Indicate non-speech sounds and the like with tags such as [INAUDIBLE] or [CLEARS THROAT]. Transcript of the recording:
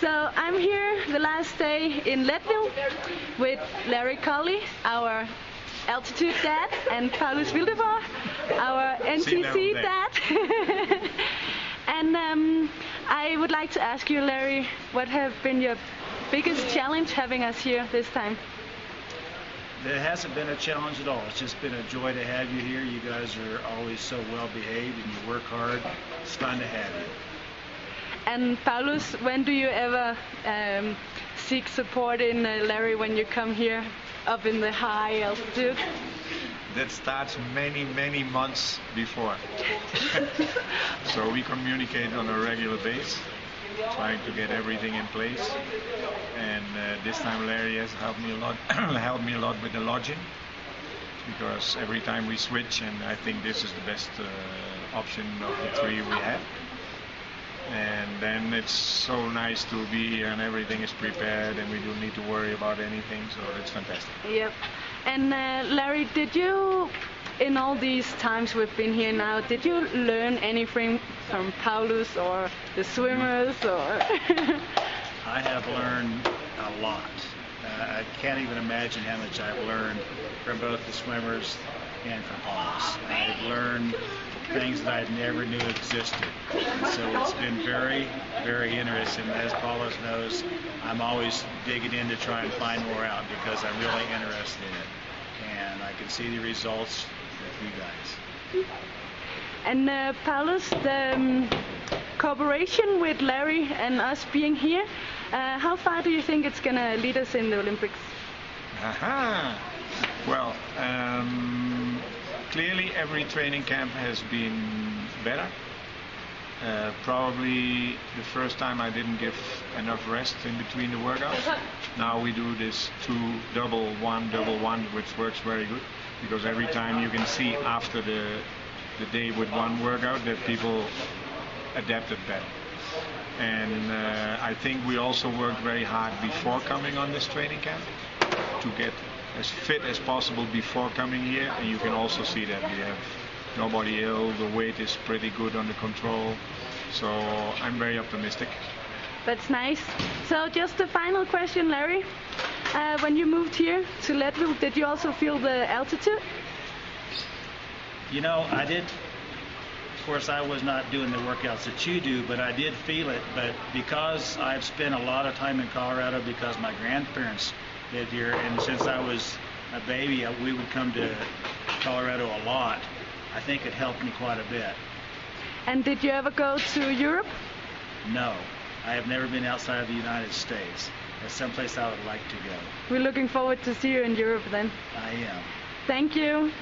So I'm here the last day in Leadville with Larry Colley, our altitude dad, and Paulus Wildeboer, our NTC dad. [LAUGHS] and um, I would like to ask you, Larry, what have been your biggest challenge having us here this time? There hasn't been a challenge at all. It's just been a joy to have you here. You guys are always so well behaved and you work hard. It's fun to have you. And Paulus, when do you ever um, seek support in uh, Larry when you come here up in the high altitude? That starts many, many months before. [LAUGHS] so we communicate on a regular basis, trying to get everything in place. And uh, this time Larry has helped me a lot, [CLEARS THROAT] helped me a lot with the lodging, because every time we switch, and I think this is the best uh, option of the three we have and then it's so nice to be and everything is prepared and we don't need to worry about anything so it's fantastic. Yep. And uh, larry did you in all these times we've been here now did you learn anything from paulus or the swimmers or? [LAUGHS] I have learned a lot. Uh, i can't even imagine how much i've learned from both the swimmers and from paulus i've learned things that I never knew existed. so it's been very, very interesting. As Paulus knows, I'm always digging in to try and find more out because I'm really interested in it. And I can see the results with you guys. And uh, Paulus, the um, cooperation with Larry and us being here, uh, how far do you think it's going to lead us in the Olympics? Aha! Well, clearly every training camp has been better. Uh, probably the first time I didn't give enough rest in between the workouts. Now we do this two double one double one, which works very good because every time you can see after the the day with one workout that people adapted better. And uh, I think we also worked very hard before coming on this training camp to get as fit as possible before coming here and you can also see that we have nobody ill the weight is pretty good under control. So I'm very optimistic. That's nice. So just a final question Larry. Uh, when you moved here to Leadville did you also feel the altitude? You know I did of course I was not doing the workouts that you do but I did feel it. But because I've spent a lot of time in Colorado because my grandparents lived here, and since I was a baby, uh, we would come to Colorado a lot. I think it helped me quite a bit. And did you ever go to Europe? No, I have never been outside of the United States. That's someplace I would like to go. We're looking forward to see you in Europe then. I am. Thank you.